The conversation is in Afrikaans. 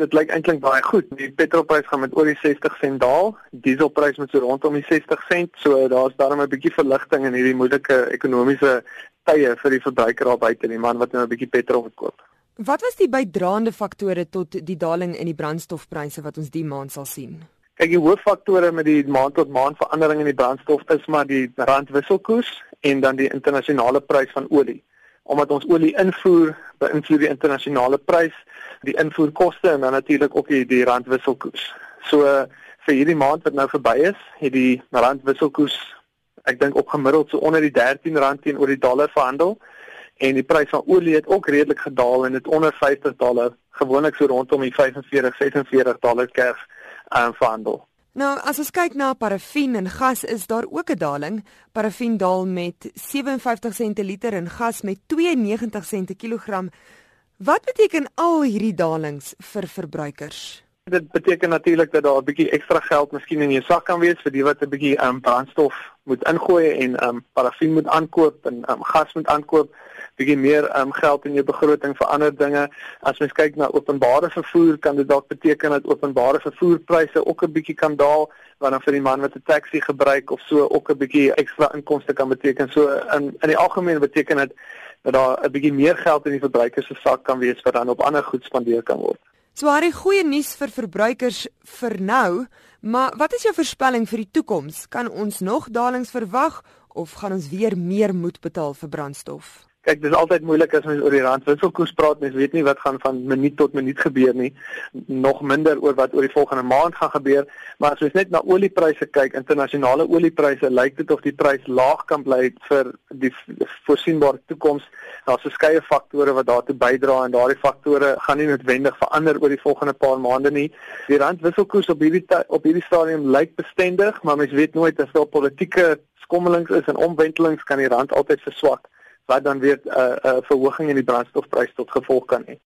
Dit lyk eintlik baie goed. Die petrolprys gaan met oor die 60 sent daal. Die dieselprys moet so rondom die 60 sent. So daar's daarom 'n bietjie verligting in hierdie moeilike ekonomiese tye vir die verbruiker daar buite, die man wat nou 'n bietjie petrol wil koop. Wat was die bydraende faktore tot die daling in die brandstofpryse wat ons die maand sal sien? Kyk, die hooffaktore met die maand tot maand verandering in die brandstof is maar die randwisselkoers en dan die internasionale prys van olie omdat ons olie invoer beïnvloed die internasionale prys, die invoerkoste en dan natuurlik ook die, die randwisselkoers. So vir hierdie maand wat nou verby is, het die randwisselkoers ek dink op gemiddeld so onder die 13 rand teenoor die dollar verhandel en die prys van olie het ook redelik gedaal en dit onder 50 dollar, gewoonlik so rondom die 45 46 dollar kerf um, verhandel. Nou, as ons kyk na parafin en gas, is daar ook 'n daling. Parafin daal met 57 sente liter en gas met 92 sente kilogram. Wat beteken al hierdie dalings vir verbruikers? Dit beteken natuurlik dat daar 'n bietjie ekstra geld miskien in jou sak kan wees vir die wat 'n bietjie um, brandstof moet ingooi en um, parafin moet aankoop en um, gas moet aankoop bietjie meer um, geld in jou begroting vir ander dinge. As mens kyk na openbare vervoer, kan dit dalk beteken dat openbare vervoerpryse ook 'n bietjie kan daal, wat dan vir die man wat 'n taxi gebruik of so ook 'n bietjie ekstra inkomste kan beteken. So in in die algemeen beteken dit dat daar 'n bietjie meer geld in die verbruiker se sak kan wees wat dan op ander goed spandeer kan word. So haar die goeie nuus vir verbruikers vir nou, maar wat is jou voorspelling vir die toekoms? Kan ons nog dalings verwag of gaan ons weer meer moet betaal vir brandstof? Kyk, dis altyd moeilik as mens oor die randwisselkoers praat. Mens weet nie wat gaan van minuut tot minuut gebeur nie. Nog minder oor wat oor die volgende maand gaan gebeur. Maar as jy net na oliepryse kyk, internasionale oliepryse, lyk dit of die prys laag kan bly vir die voorsienbare toekoms. Daar's verskeie faktore wat daartoe bydra en daardie faktore gaan nie noodwendig verander oor die volgende paar maande nie. Die randwisselkoers op hierdie op hierdie stadium lyk bestendig, maar mens weet nooit as daar politieke skommelings is en omwentelings kan die rand altyd verswak wat dan weer 'n uh, uh, verhoging in die brandstofprys tot gevolg kan hê.